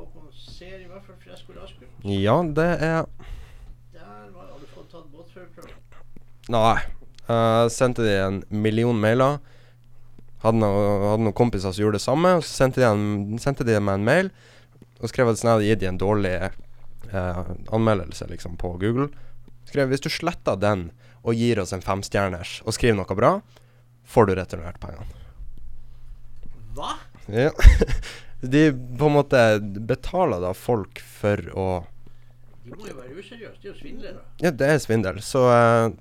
Håkon ser i hvert fall fresk og rask ut. Ja, det er Der var, har du fått tatt båtførerprøve. Nei. Uh, sendte de en million mailer. Hadde, noe, hadde noen kompiser som gjorde det samme. Og så sendte de, en, sendte de meg en mail og skrev at sånn, jeg hadde gitt de en dårlig uh, anmeldelse liksom, på Google. Skrev hvis du sletter den og gir oss en femstjerners og skriver noe bra, får du returnert pengene. Hva? Ja. De på en måte betaler da folk for å De må jo være useriøse. De er jo svindlere. Ja, det er svindel. Så uh,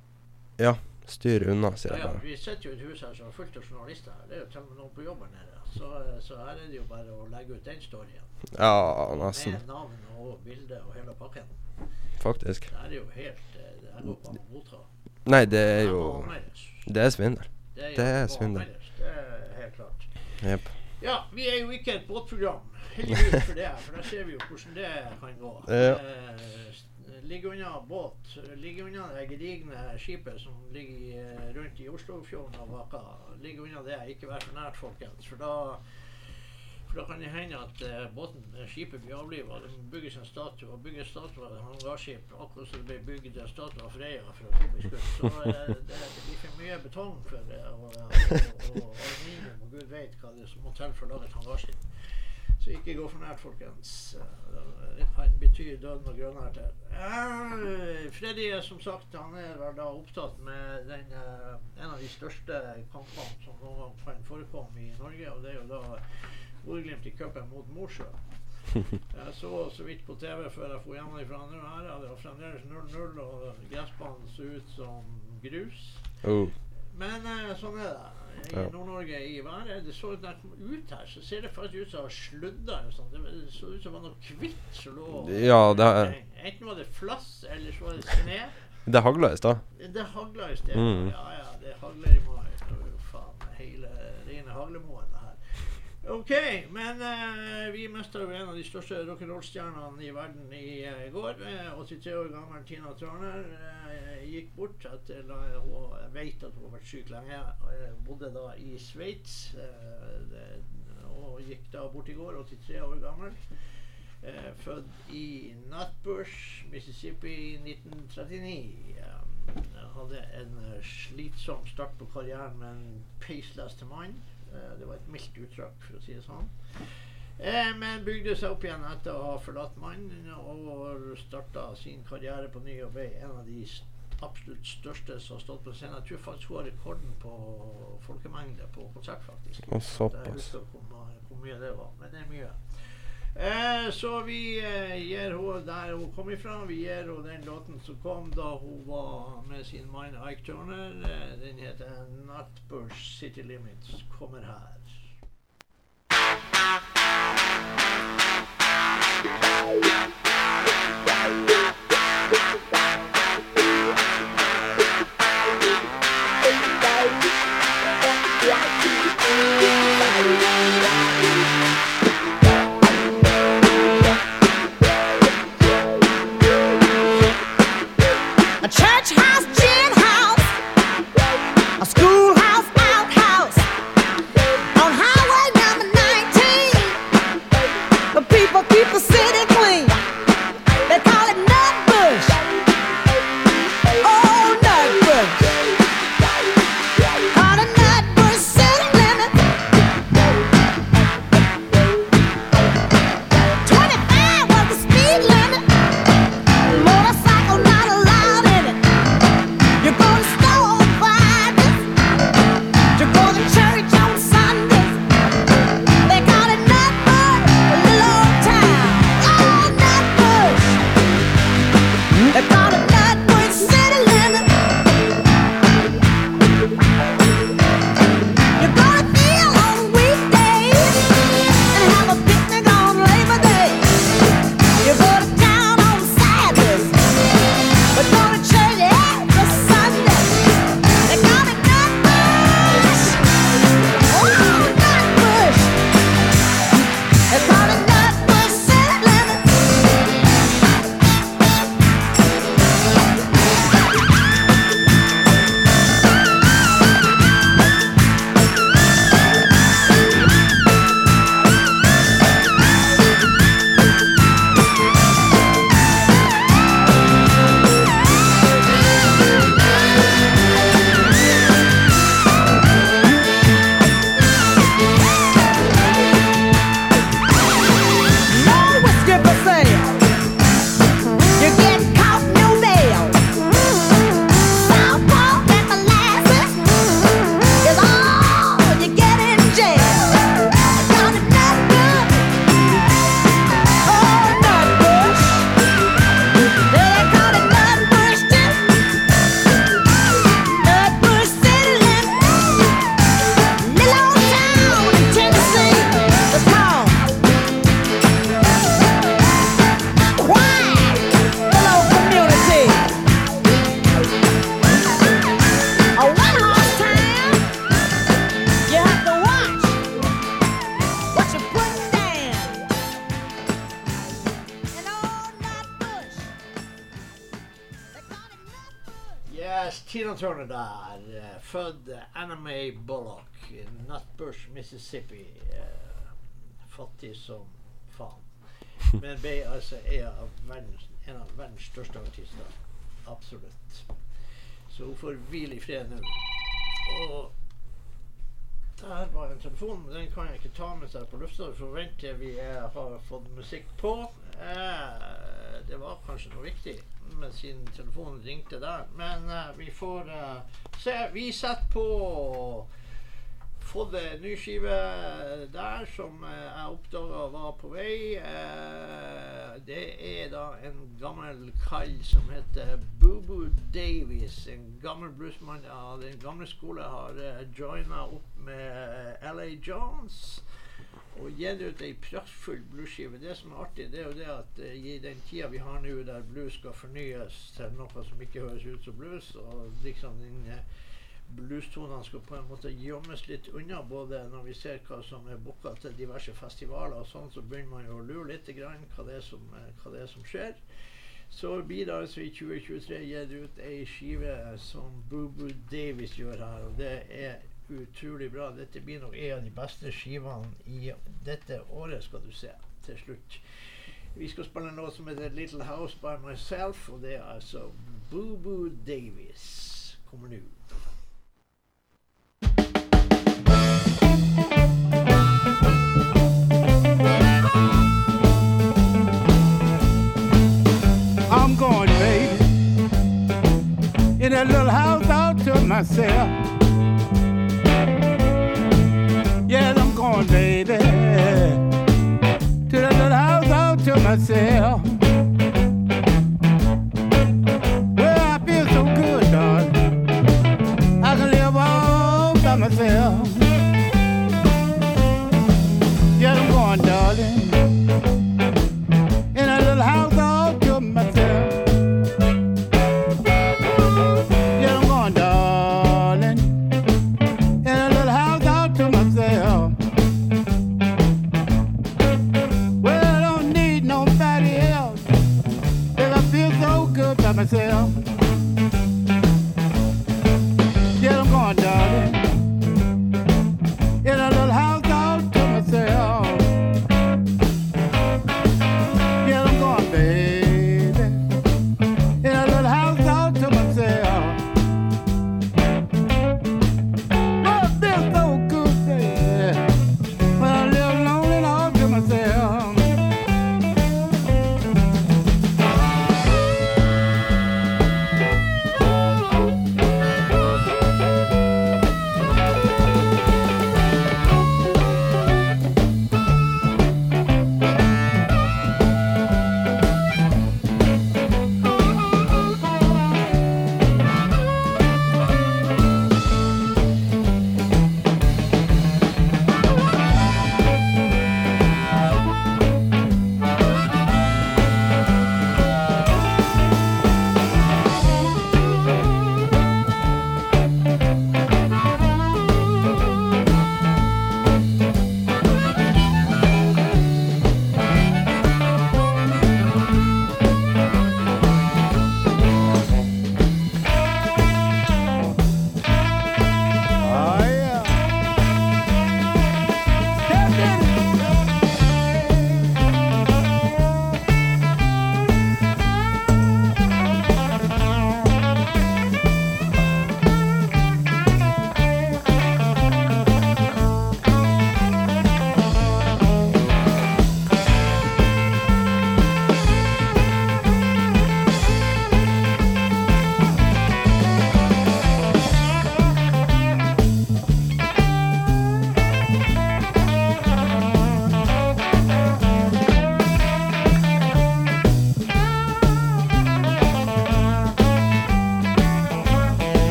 ja, styr unna, sier jeg ja, bare. vi sitter jo i et hus her som er fullt av journalister. her. Det er jo til og med noen på jobb her nede. Så, eh, så her er det jo bare å legge ut den storyen. Ja, nesten. Med navn og bilde og hele pakken. Faktisk. Det er jo helt eh, Det her går ikke motra. Nei, det er jo. Det er svindel. Det er, svindel. Det er helt klart. Jepp. Ja, vi er jo ikke et båtprogram. Heldigvis for det, for da ser vi jo hvordan det kan gå. Ja. Eh, ligge unna båt. Ligge unna det gedigne skipet som ligger eh, rundt i Oslofjorden og vaker. Ligge unna det. Ikke vær for nært, folkens. For da, for da kan det hende at eh, båten, eh, skipet blir avliva. Det bygges en statue. Og bygges statue av et hangarskip akkurat som det ble bygd en statue av Freya fra Tobias Skutt. Så eh, det, det blir for mye betong for det, og, og, og, aluminium, og gud vet hva det er som må til for å lage et hangarskip. Så ikke gå for nært, folkens. Eh, Det kan bety døden og grønnærter. Eh, Freddy er som sagt han er da opptatt med den, eh, en av de største kampene som noen gang kan forekomme i Norge. Og det er jo da Bodø-Glimt i cupen mot Mosjø. Jeg så så vidt på TV før jeg dro hjemmefra nå her. Det var fremdeles 0-0, og gressbanen så ut som grus. Oh. Men eh, sånn er det. I Nord-Norge i været. Det så ut der kom ut her, så ser det faktisk ut som sludda. eller. Det, det så ut som det var noe hvitt som lå Ja, det er- Enten var det flass, eller så var det sne. Det hagla i stad. Det hagla i sted. Mm. Ja, ja, det hagler i mai. Faen hele rene haglemoen. OK, men uh, vi mista jo en av de største rock'n'roll-stjernene i verden i uh, går. Uh, 83 år gammel Tina Turner eh, gikk bort etter hun vet at hun har vært syk lenge. Eh, bodde da i Sveits eh, og gikk da bort i går, 83 år gammel. Eh, født i Nutbush, Mississippi i 1939. Eh, hadde en eh, slitsom start på karrieren med en peisleste mann. Eh, det var et mildt uttrykk, for å si det sånn. Eh, men bygde seg opp igjen etter å ha forlatt mannen og starta sin karriere på ny og ble en av de absolutt største som har stått på scenen. Jeg tror faktisk hun har rekorden på folkemengde på konsert, faktisk. Såpass. Jeg husker hvor, hvor mye det var, men det er mye. Eh, så vi eh, gir henne der hun kom ifra. Vi gir henne den låten som kom da hun var med sin mann Ike Turner. Eh, den heter Nutbush City Limits. Kommer her. A hvile i fred nå. Og der var en telefon, men den kan jeg ikke ta med seg på lufta. Så venter vi eh, har fått musikk på. Eh, det var kanskje noe viktig, men siden telefonen ringte der. Men eh, vi får eh, se. Vi setter på fått en ny skive der som eh, jeg oppdaga var på vei. Eh, det er da en gammel kall som heter Boo-Boo Davies. En gammel bluesmann av den gamle skole har uh, joina opp med eh, LA Jones. Og gitt ut ei praktfull bluesskive. Det som er artig, det er jo det at eh, i den tida vi har nå, der blues skal fornyes til noe som ikke høres ut som blues, og liksom den eh, bluestonene skal på en måte gjemmes litt unna, både når vi ser hva som er booka til diverse festivaler og sånn, så begynner man jo å lure litt grann hva det er som, eh, hva det er som skjer. Så blir det altså i 2023 gitt ut ei skive som Boo Boo Davies gjør her, og det er utrolig bra. Dette blir nok en av de beste skivene i dette året, skal du se, til slutt. Vi skal spille låt som heter Little House by Myself, og det er altså Boo Boo Davies. Kommer nå. I'm going, baby, in that little house all to myself. Yes, I'm going, baby, to that little house all to myself.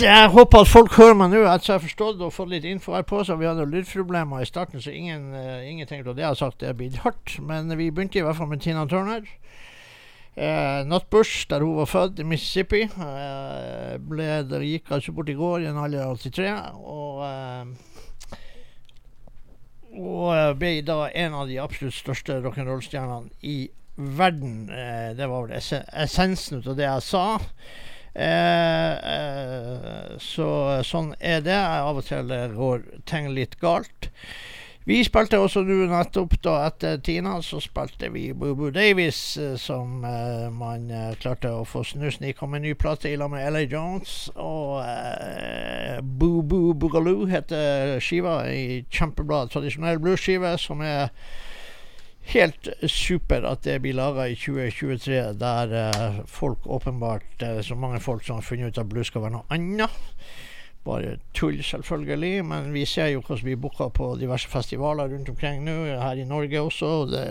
Jeg håper at folk hører meg nå etter jeg har forstått og fått litt info her på. Så vi hadde lydproblemer i starten, så ingen, eh, ingenting av det jeg har sagt, er blitt hardt. Men vi begynte i hvert fall med Tina Turner. Uh, Nutbush, der hun var født, i Mississippi. uh, ble, der gikk altså bort i går i en alder av 83. Og, uh, og eh, ble da en av de absolutt største rock'n'roll-stjernene i verden. Eh, det var vel essensen av det jeg sa. Eh, eh, så sånn er det. Av og til rår ting litt galt. Vi spilte også nå nettopp da etter Tina, så spilte vi Boo Boo Davis, eh, som eh, man klarte å få snusen i. Kom en ny plate i lag med LA Jones, og eh, Boo Boo Boogaloo heter skiva. I kjempebra tradisjonell bluesskive som er helt super at det blir laga i 2023, der eh, folk åpenbart eh, Så mange folk som har funnet ut at blues skal være noe annet. Bare tull, selvfølgelig, men vi ser jo hvordan vi booker på diverse festivaler rundt omkring nå, her i Norge også. Det,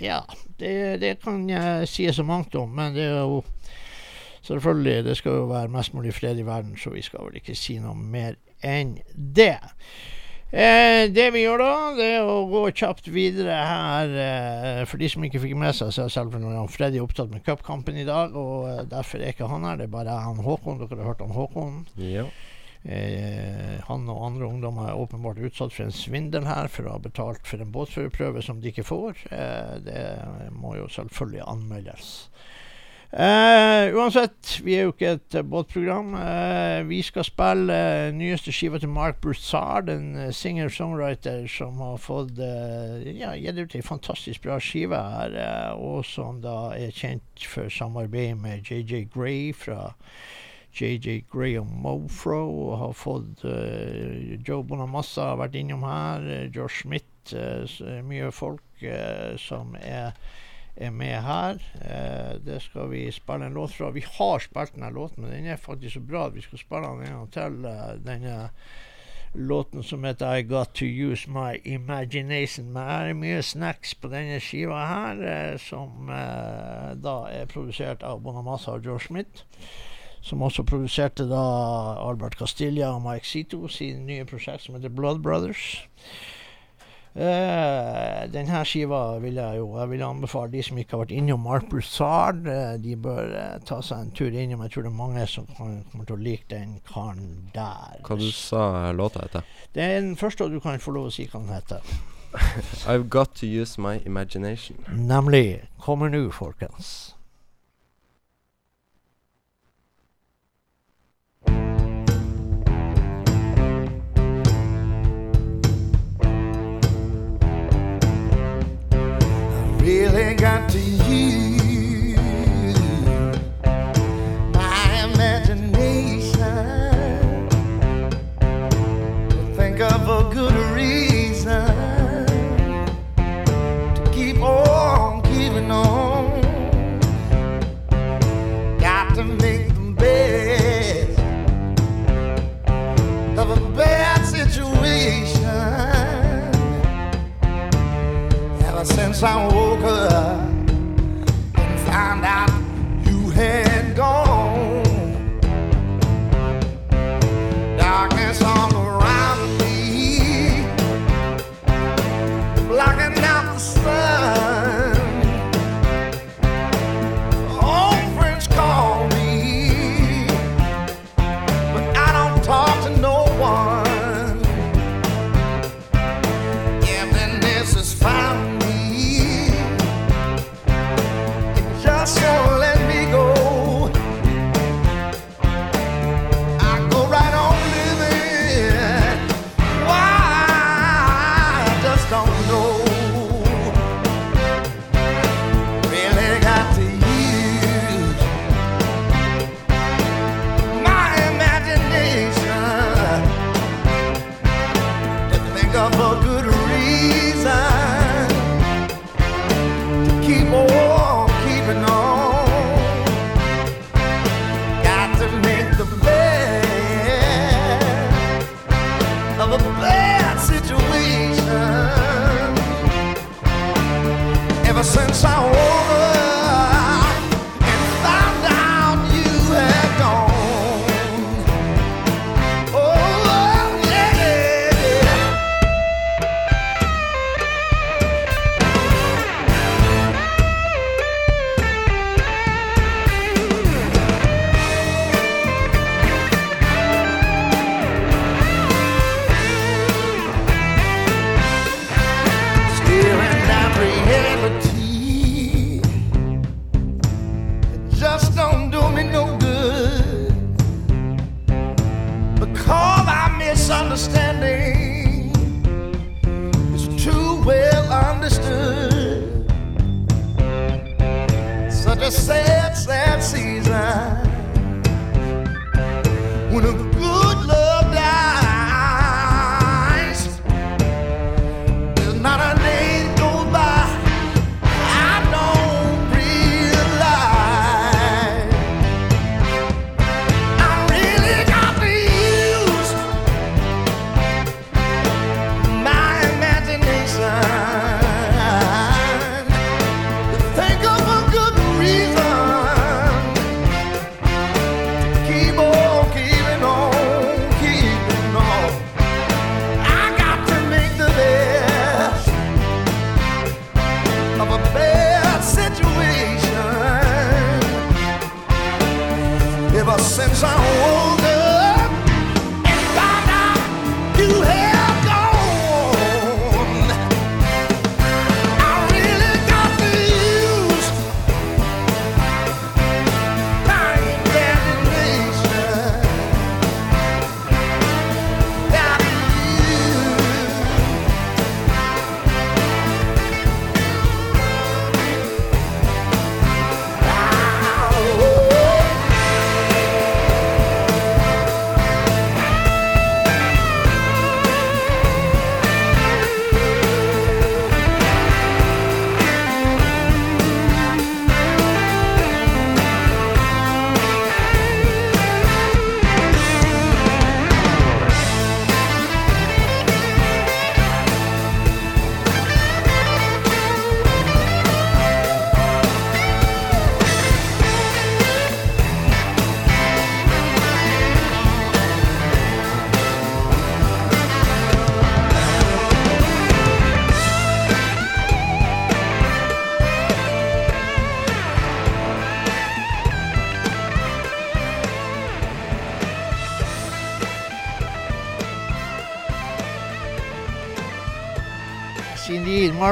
ja, det, det kan jeg si så mangt om, men det er jo Selvfølgelig, det skal jo være mest mulig fred i verden, så vi skal vel ikke si noe mer enn det. Eh, det vi gjør da, det er å gå kjapt videre her. Eh, for de som ikke fikk med seg, så er selvfølgelig han Freddy opptatt med cupkampen i dag. Og eh, derfor er ikke han her, det er bare han Håkon. Dere har hørt om Håkon. Ja. Eh, han og andre ungdommer er åpenbart utsatt for en svindel her for å ha betalt for en båtførerprøve som de ikke får. Eh, det må jo selvfølgelig anmeldes. Eh, uansett, vi er jo ikke et eh, båtprogram. Uh, vi skal spille uh, nyeste skiva til Mark Broussard, en singer-songwriter som har fått ja, gitt ut ei fantastisk bra skive her, og som da er kjent for samarbeid med JJ Gray fra JJ Grey og Mofro, og har fått Joe Bonamassa vært innom her, Josh Smith, mye folk som er er med her. Eh, det skal vi spille en låt fra. Vi har spilt denne låten, men den er faktisk så bra at vi skal spille den en gang til. Eh, denne låten som heter I Got To Use My Imagination. Men det er mye snacks på denne skiva her, eh, som eh, da er produsert av Bonamassa og George Smith. Som også produserte da Albert Castilla og Mike Zito sin nye prosjekt som heter Blood Brothers. Eh, denne skiva vil jeg jo Jeg vil anbefale de som ikke har vært innom Mark Broussard. eh, de bør eh, ta seg en tur innom. Jeg tror det er mange som kan, kommer til å like den karen der. Hva du sa låta heter? Det er den første, du kan få lov å si hva den heter. I've got to use my imagination. Nemlig kommer nå, folkens. Really got to Ever since I woke up and found out you had gone,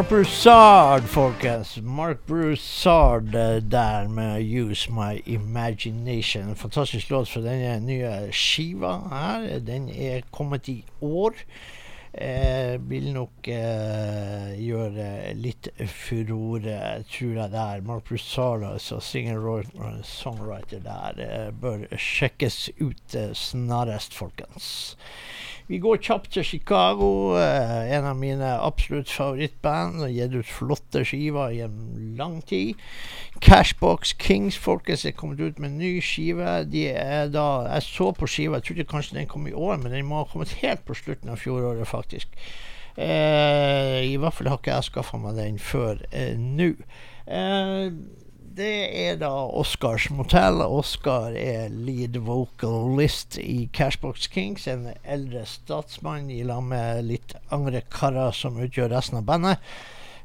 Mark Broussard, folkens. Mark Broussard eh, der med 'Use My Imagination'. En fantastisk låt fra denne nye skiva her. Den er kommet i år. Eh, vil nok eh, gjøre litt furore, tror jeg der. Mark Broussard, altså singer-songwriter der, eh, bør sjekkes ut eh, snarest, folkens. Vi går kjapt til Chicago, eh, en av mine absolutt favorittband. Har gitt ut flotte skiver i en lang tid. Cashbox Kings, folkens, er kommet ut med en ny skive. De er da, Jeg så på skiva, jeg trodde kanskje den kom i år, men den må ha kommet helt på slutten av fjoråret, faktisk. Eh, I hvert fall har ikke jeg skaffa meg den før eh, nå. Eh, det er da Oscars Motel. Oscar er lead vocalist i Cashbox Kings, en eldre statsmann i lag med litt andre karer som utgjør resten av bandet.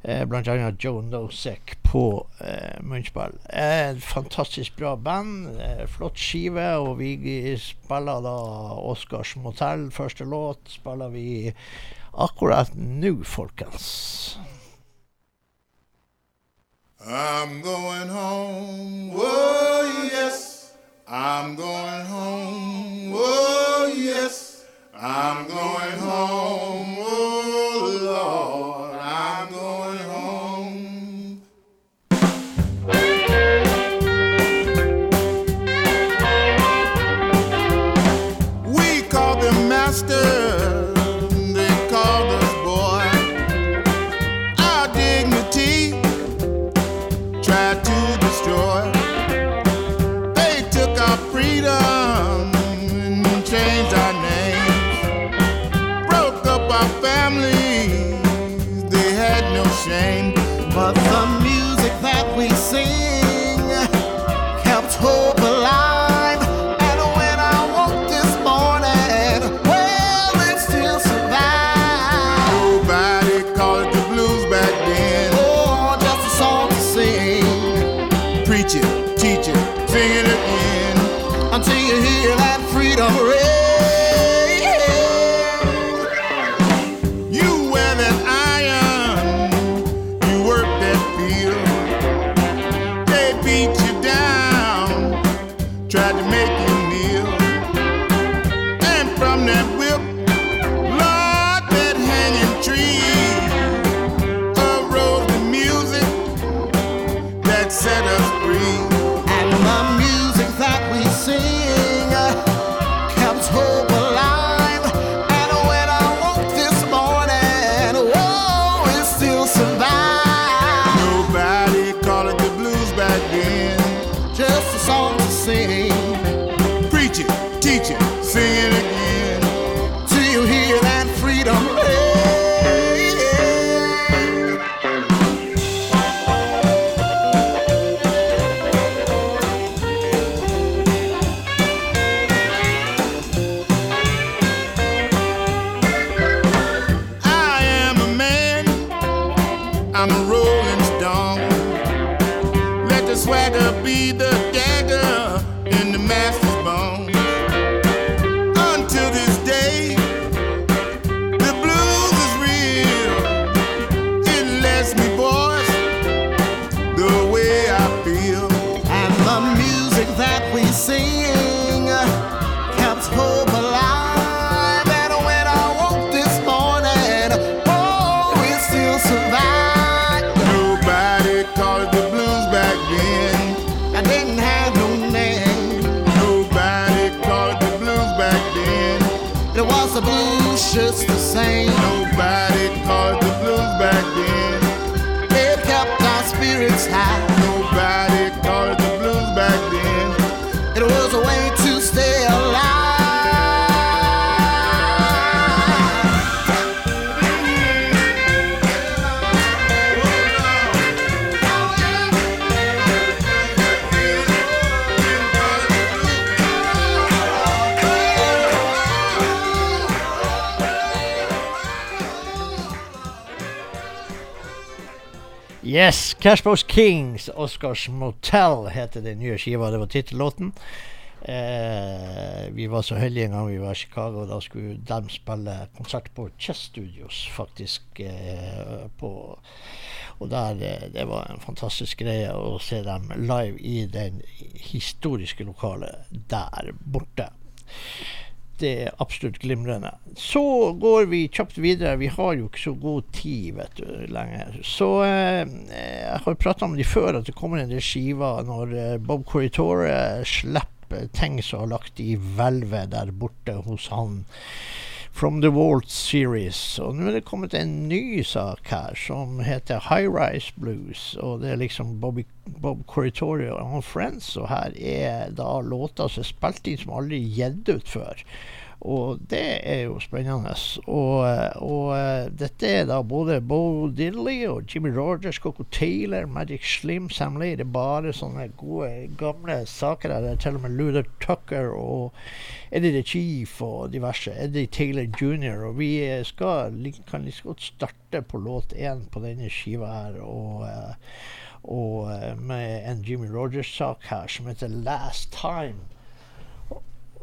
Eh, annet Joe Nosek på eh, munnspill. Eh, fantastisk bra band, eh, flott skive, og vi spiller da Oscars Motel. Første låt spiller vi akkurat nå, folkens. I'm going home, oh yes. I'm going home, oh yes. I'm going home, oh Lord. I'm going families. They had no shame, But the Yes, Cashbox Kings, Oscars Motel heter den nye skiva. Det var tittellåten. Eh, vi var så heldige en gang vi var i Chicago. Da skulle de spille konsert på Chess Studios, faktisk. Eh, på, og der, eh, det var en fantastisk greie å se dem live i den historiske lokalet der borte. Det er absolutt glimrende. Så går vi kjapt videre. Vi har jo ikke så god tid vet du, lenger. Så eh, jeg har prata om de før, at det kommer en del skiver når eh, Bob Corritore slipper ting som har lagt i hvelvet der borte hos han. From the Walt Series. Og nå er det kommet en ny sak her som heter High Rise Blues. Og det er liksom Bobby, Bob Corritorio og Friends. Og her er da låter som er spilt inn som aldri gitt ut før. Og det er jo spennende. Og, og eh, dette er da både Bo Diddley og Jimmy Rogers, Coco Taylor, Magic Slim, Sam Lee. Det er bare sånne gode, gamle saker der. Det er til og med Luther Tucker og Eddie the Chief og diverse. Eddie Taylor jr. Og vi skal, kan like godt starte på låt én på denne skiva her. Og, eh, og eh, med en Jimmy Rogers-sak her som heter Last Time.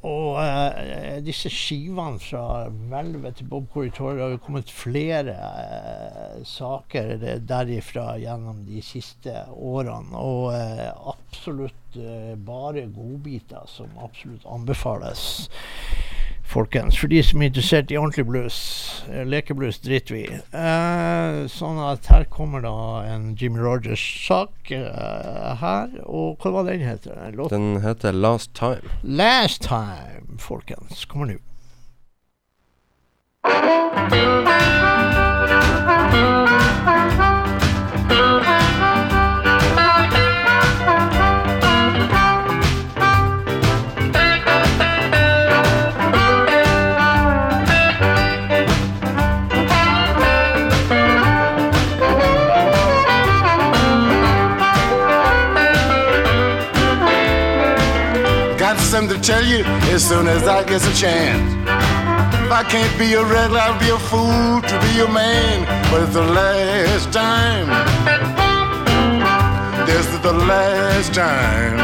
Og uh, disse skivene fra hvelvet til Bob Corritore har jo kommet flere uh, saker eh, derifra gjennom de siste årene. Og uh, absolutt bare godbiter som absolutt anbefales. Folkens, for de som er interessert i ordentlig blues. eh, Lekeblues driter vi i. Eh, sånn at her kommer da en Jimmy Rogers-sak eh, her. Og hva var den heter? Låten? Den heter Last Time. Last Time, folkens. Kommer nå. Something to tell you as soon as I get a chance. If I can't be a red, I'll be a fool to be your man. But it's the last time. This is the last time.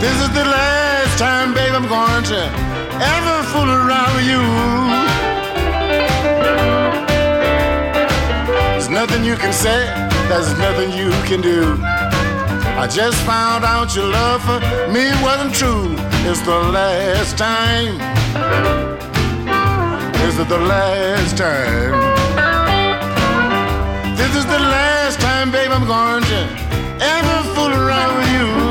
This is the last time, babe, I'm going to ever fool around with you. There's nothing you can say, there's nothing you can do. I just found out your love for me wasn't true. It's the last time. Is it the last time. This is the last time, babe, I'm going to ever fool around with you.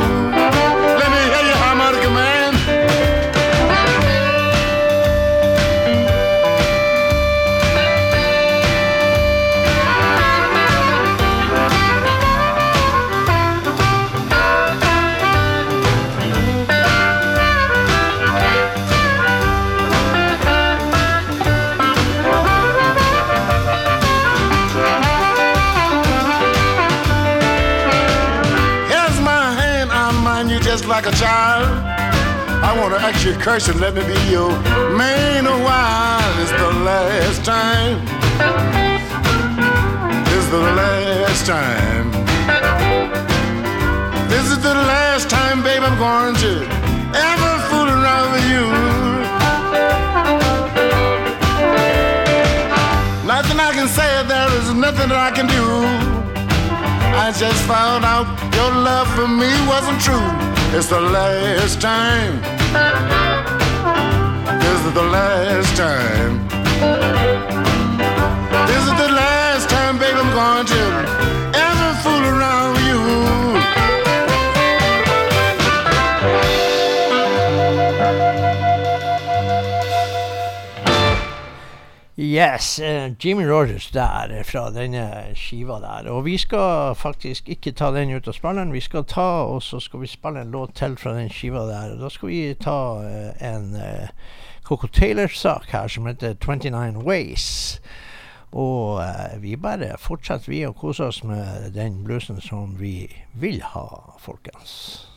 You a question, let me be your man a while. It's the last time. This is the last time. This is the last time, babe, I'm going to ever fool around with you. Nothing I can say, there is nothing that I can do. I just found out your love for me wasn't true. It's the last time. This is the last time. This is the last time, baby, I'm going to ever fool around with you. Yes, eh, Jimmy Rogers der eh, fra denne skiva der. Og vi skal faktisk ikke ta den ut av spilleren. Vi skal ta og så skal vi spille en låt til fra den skiva der. Og da skal vi ta eh, en Coco Taylor-sak her som heter 29 Ways. Og vi bare fortsetter vi å kose oss med den bluesen som vi vil ha, folkens.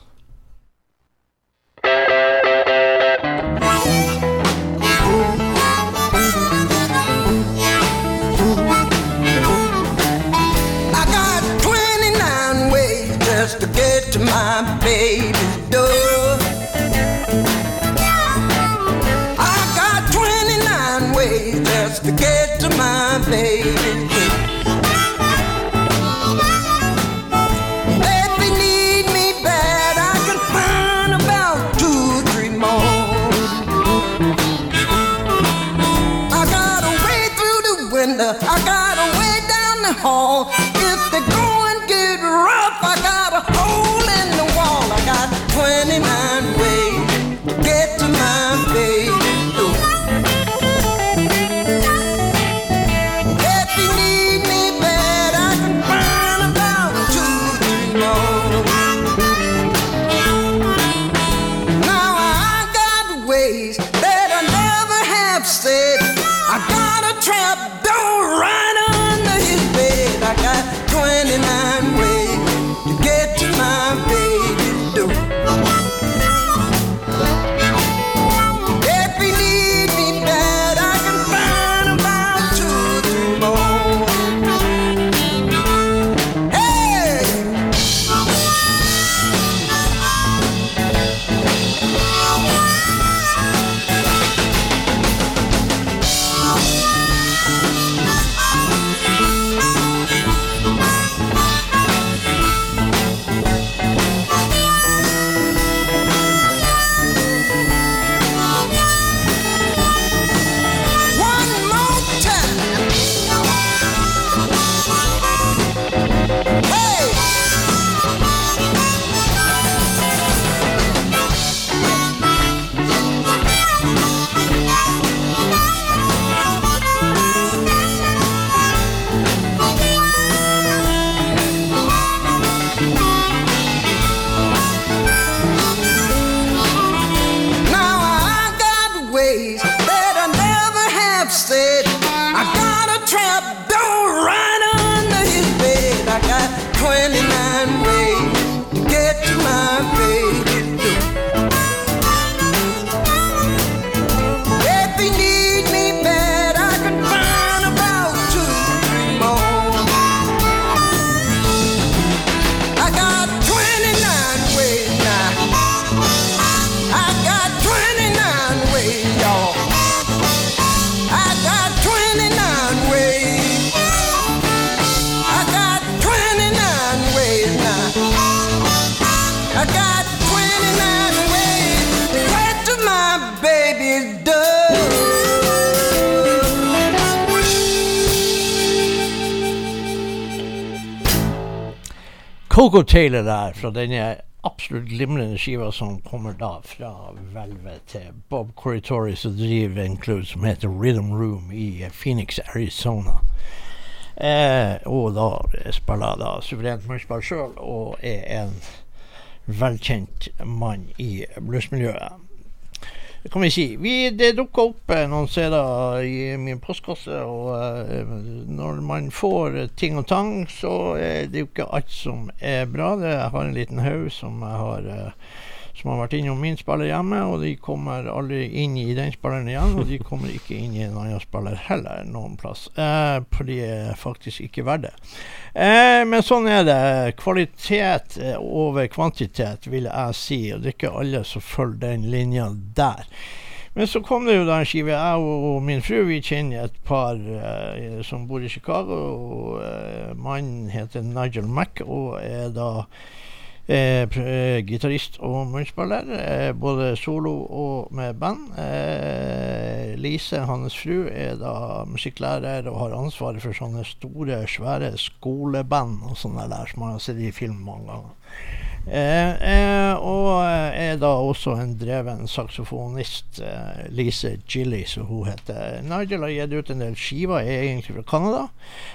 Coco Taylor der fra denne absolutt glimrende skiva som kommer da fra hvelvet til Bob Corritori som driver en klubb som heter Rhythm Room i Phoenix, Arizona. Eh, og da spiller da suverent munnspill sjøl og er en velkjent mann i bluesmiljøet. Det kan vi si. Vi, det dukker opp eh, noen steder i min postkasse, og eh, når man får eh, ting og tang, så er det jo ikke alt som er bra. Jeg har en liten haug som jeg har som har vært innom min spiller hjemme, og de kommer aldri inn i den spilleren igjen. Og de kommer ikke inn i en annen spiller heller noen plass, eh, for de er faktisk ikke verdt det. Eh, men sånn er det. Kvalitet eh, over kvantitet, vil jeg si. Og det er ikke alle som følger den linja der. Men så kom det jo da en skive. Jeg og min fru vi kjenner et par eh, som bor i Chicago. og eh, Mannen heter Nigel Mack og er da eh, eh, gitarist og munnspiller. Eh, både solo og med band. Eh, Lise, hans fru, er da musikklærer og har ansvaret for sånne store, svære skoleband og sånne der som man har sett i film mange ganger. Eh, eh, og er da også en dreven saksofonist, eh, Lise Gilly, som hun heter. Nigel har gitt ut en del skiver, er egentlig fra Canada.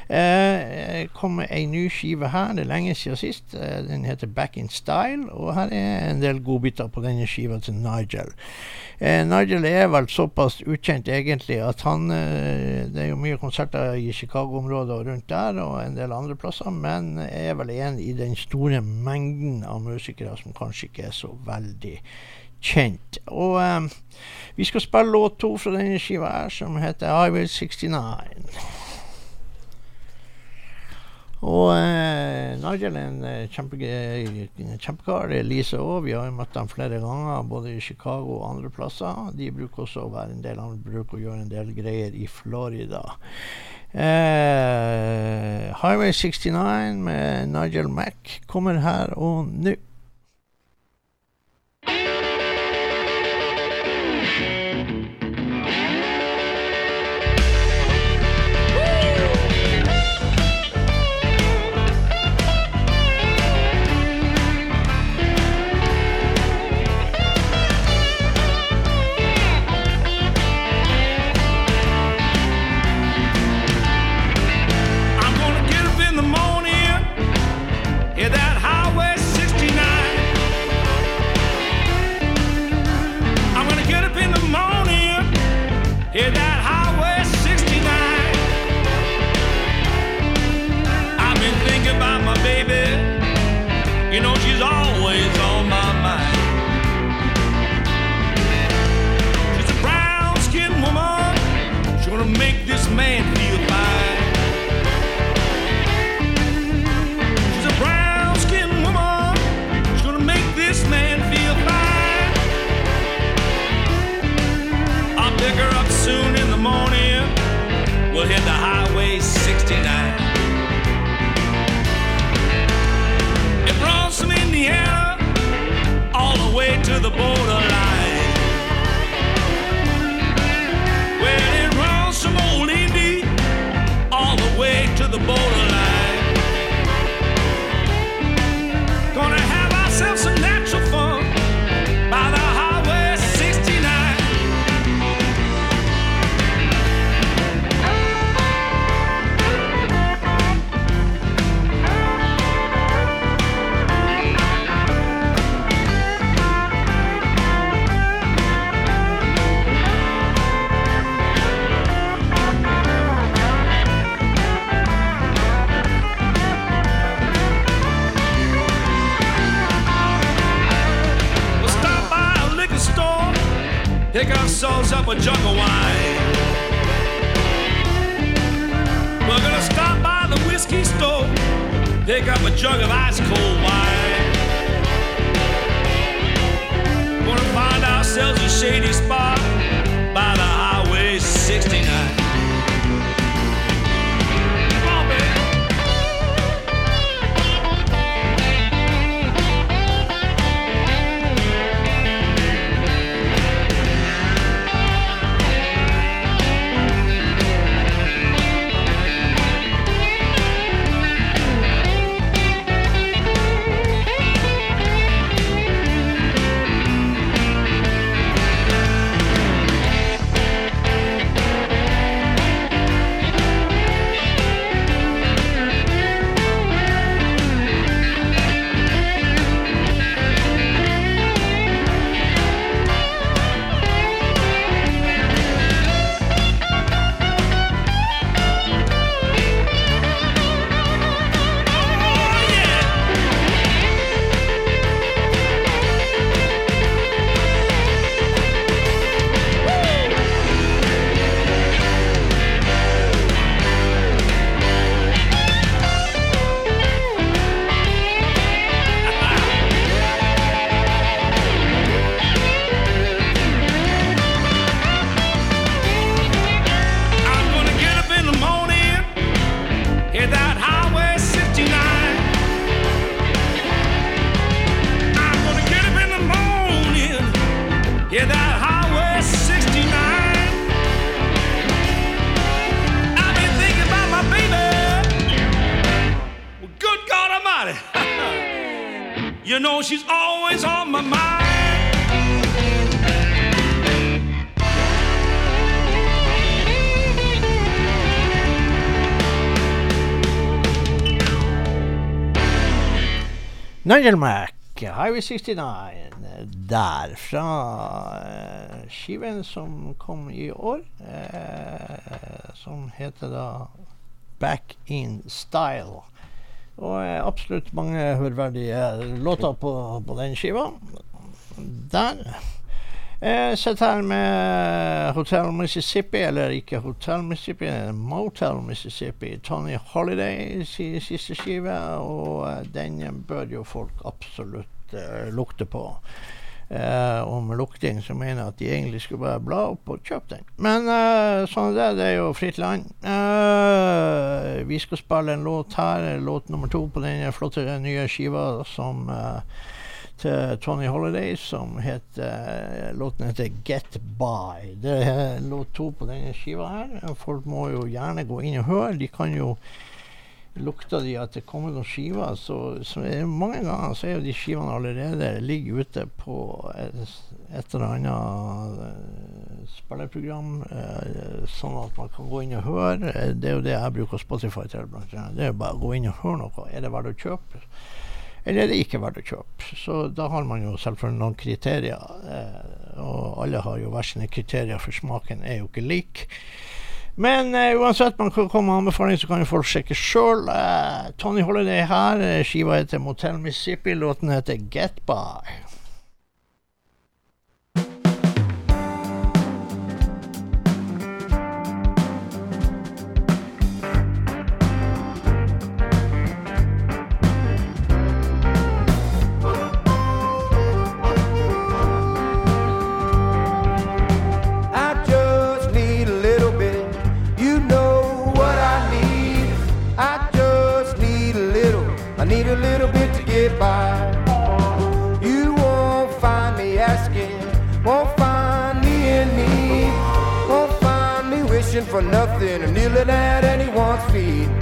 Eh, kom med ei ny skive her, det er lenge siden sist. Eh, den heter Back in Style, og her er en del godbiter på denne skiva til Nigel. Eh, Nigel er vel såpass ukjent egentlig at han eh, Det er jo mye konserter i Chicago-området og rundt der, og en del andre plasser, men er vel en i den store mengden av musikere som kanskje ikke er så veldig kjent. Og eh, vi skal spille låt to fra denne skiva her, som heter I Will 69. Og eh, Nigel er en eh, kjempe, eh, kjempekar. Det er Lise òg. Vi har jo møtt dem flere ganger, både i Chicago og andre plasser. De bruker også å være en del Han bruker å gjøre en del greier i Florida. Eh, Highway 69 med Nigel Mack kommer her og nå. Up a jug of ice cold wine. Gonna find ourselves a shady spot Nigel Mac, Highway 69, der fra eh, skiven som kom i år, eh, som heter da Back in Style. Og eh, absolutt mange hørverdige låter på, på den skiva. Der. Jeg Sett her med Hotel Mississippi, eller ikke Hotel Mississippi, Motel Mississippi. Tony Holiday sin siste skive, og eh, den bør jo folk absolutt eh, lukte på. Eh, med lukting så mener jeg at de egentlig skulle bare bla opp og kjøpe den. Men eh, sånn er det. Det er jo fritt land. Eh, vi skal spille en låt her, låt nummer to på den flotte nye skiva som eh, til Tony Holiday som heter Låten heter Get By. Det er låt to på denne skiva her. Folk må jo gjerne gå inn og høre. De kan jo lukte de at det kommer noen skiver, så, så mange ganger så er jo de skivene allerede ligger ute på et, eller annet spillerprogram, eh, sånn at man kan gå inn og høre. Eh, Det er jo det jeg bruker Spotify til. Det er jo bare å gå inn og høre noe. Er det verdt å kjøpe? Eller er det ikke verdt å kjøpe? Så da har man jo selvfølgelig noen kriterier. Eh, og alle har jo hver sine kriterier, for smaken er jo ikke lik. Men eh, uansett, man kan komme med anbefaling, så kan jo folk sjekke sjøl. Eh, Tony Holiday her. Skiva heter Motel Mississippi. Låten heter Get By. Need a little bit to get by. You won't find me asking. Won't find me in need. Won't find me wishing for nothing or kneeling at anyone's feet.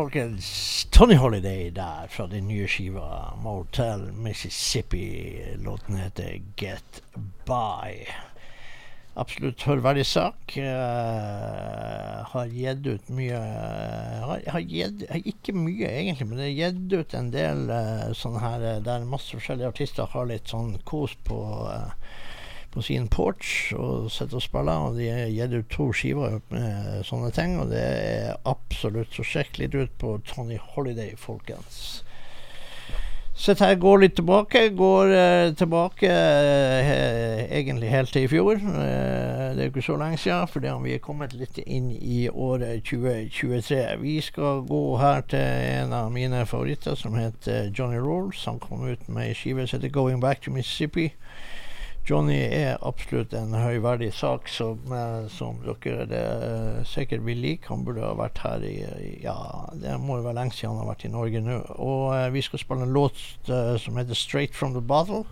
Folkens. Tony Holiday der fra den nye skiva Motel Mississippi. Låten heter Get By. Absolutt hørverdig sak. Uh, har gitt ut mye har, har gitt, Ikke mye, egentlig, men det er gitt ut en del uh, sånne her eh, der masse forskjellige artister har litt sånn kos på eh, på sin porch og sitter og spiller. Og de har gitt ut to skiver med sånne ting, og det er absolutt så sjekk litt ut på Tony Holiday, folkens. Sitt her, går litt tilbake. Går eh, tilbake eh, egentlig helt til i fjor. Eh, det er ikke så lenge siden, fordi vi er kommet litt inn i året 2023. Vi skal gå her til en av mine favoritter, som heter Johnny Rolls. Han kom ut med ei skive som heter 'Going Back to Mississippi'. Johnny er absolutt en høyverdig sak som, eh, som dere eh, sikkert vil like. Han burde ha vært her i, i Ja, det må jo være lenge siden han har vært i Norge nå. Og eh, vi skal spille en låt eh, som heter 'Straight From The Bottle'.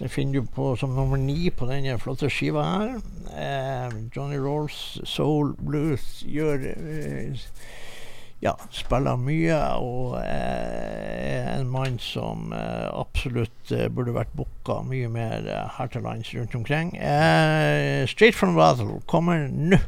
Den finner du på som nummer ni på denne flotte skiva her. Eh, Johnny Rolls Soul Blues gjør eh, ja, spiller mye og er en mann som eh, absolutt eh, burde vært booka mye mer eh, her til lands rundt omkring. Eh, Straight from Battle kommer nå.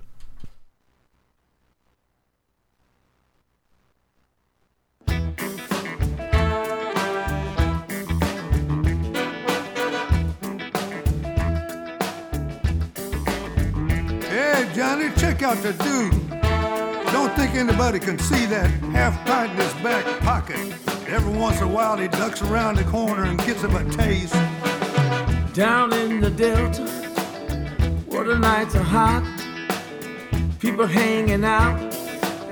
Hey, Johnny, check out the dude. Think anybody can see that half pint in his back pocket. Every once in a while, he ducks around the corner and gets him a taste. Down in the Delta, where the nights are hot, people hanging out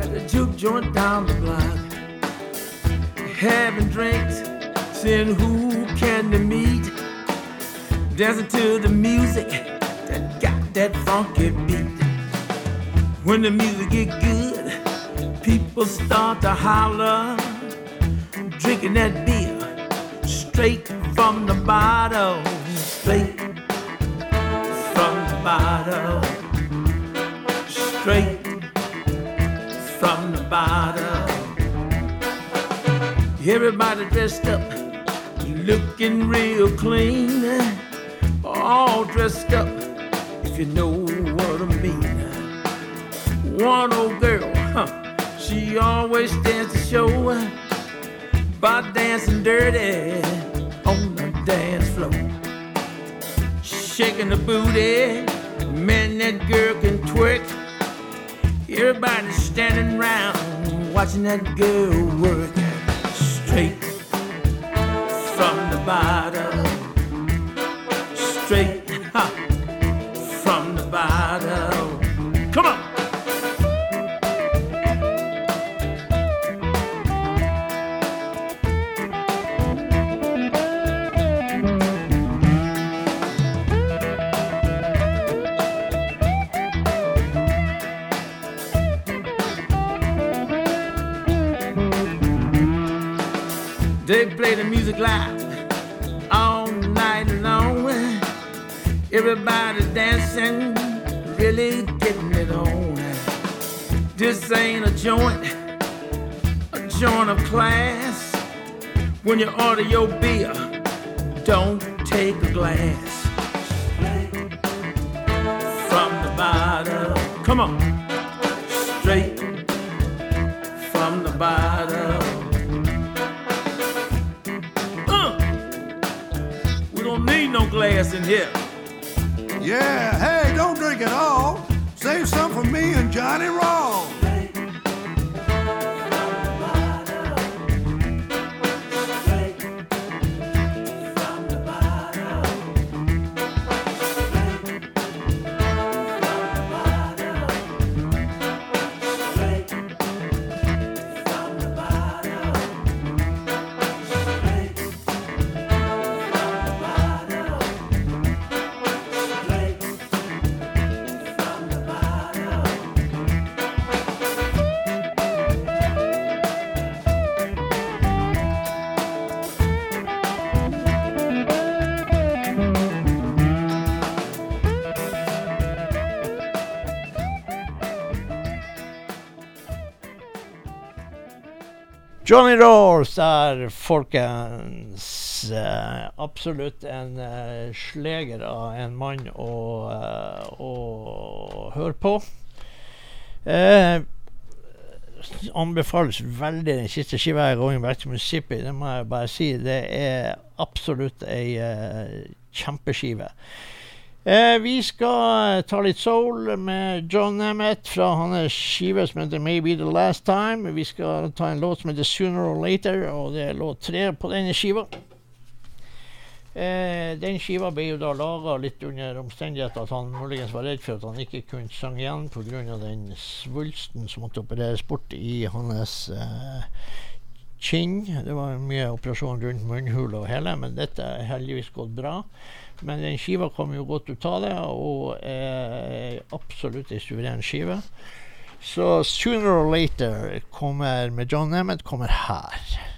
at the juke joint down the block, having drinks, seeing who can they meet, dancing to the music that got that funky beat. When the music get good, people start to holler, drinking that beer straight from the bottle, straight from the bottle, straight from the bottle. Everybody dressed up, looking real clean, all dressed up, if you know what I mean. One old girl, huh, she always stands to show by dancing dirty on the dance floor. Shaking the booty, man, that girl can twerk. Everybody's standing around watching that girl work straight from the bottom, straight play the music loud all night long. Everybody dancing, really getting it on. This ain't a joint, a joint of class. When you order your beer, don't take a glass. From the bottom, come on, straight from the bottom. No glass in here. Yeah, hey, don't drink it all. Save some for me and Johnny Raw. Johnny Rolls der, folkens. Eh, absolutt en eh, sleger av en mann å, eh, å høre på. Eh, anbefales veldig den siste skiva Going Back to Mississippi. Det må jeg bare si. Det er absolutt ei eh, kjempeskive. Eh, vi skal ta litt soul med John Emmett fra hans skive som heter Maybe The Last Time. Vi skal ta en låt som heter Sooner or Later, og det er låt tre på denne skiva. Eh, den skiva ble jo da laga litt under omstendigheter at han muligens var redd for at han ikke kunne synge igjen pga. den svulsten som måtte opereres bort i hans eh, kinn. Det var mye operasjon rundt munnhula og hele, men dette er heldigvis gått bra. Men den skiva kom jo godt ut av det, og er absolutt ei suveren skive. Så 'Sooner or Later' kommer med John Nemeth kommer her.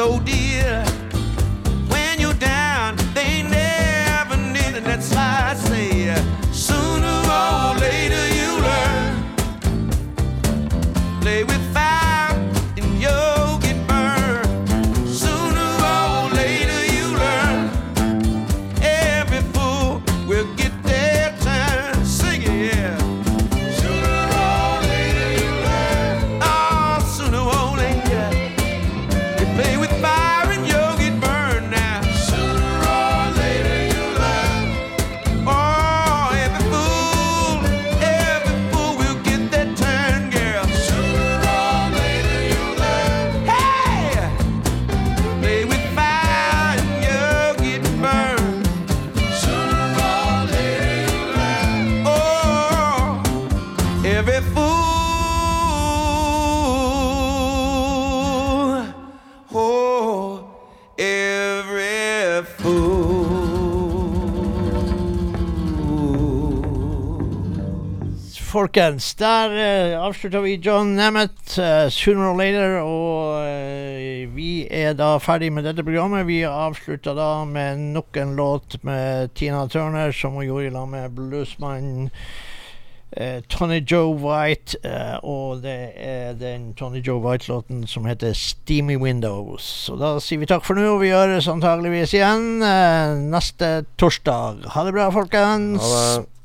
So deep. Folkens, der uh, avslutta vi John Nemeth, uh, 'Sooner or Later', og uh, vi er da ferdig med dette programmet. Vi avslutta da med nok en låt med Tina Turner, som hun gjorde i med bluesmannen Tony Joe White, og det er den Tony Joe White-låten som heter Steamy Windows. Så da sier vi takk for nå, og vi gjøres antageligvis igjen neste torsdag. Ha det bra, folkens. Ha det.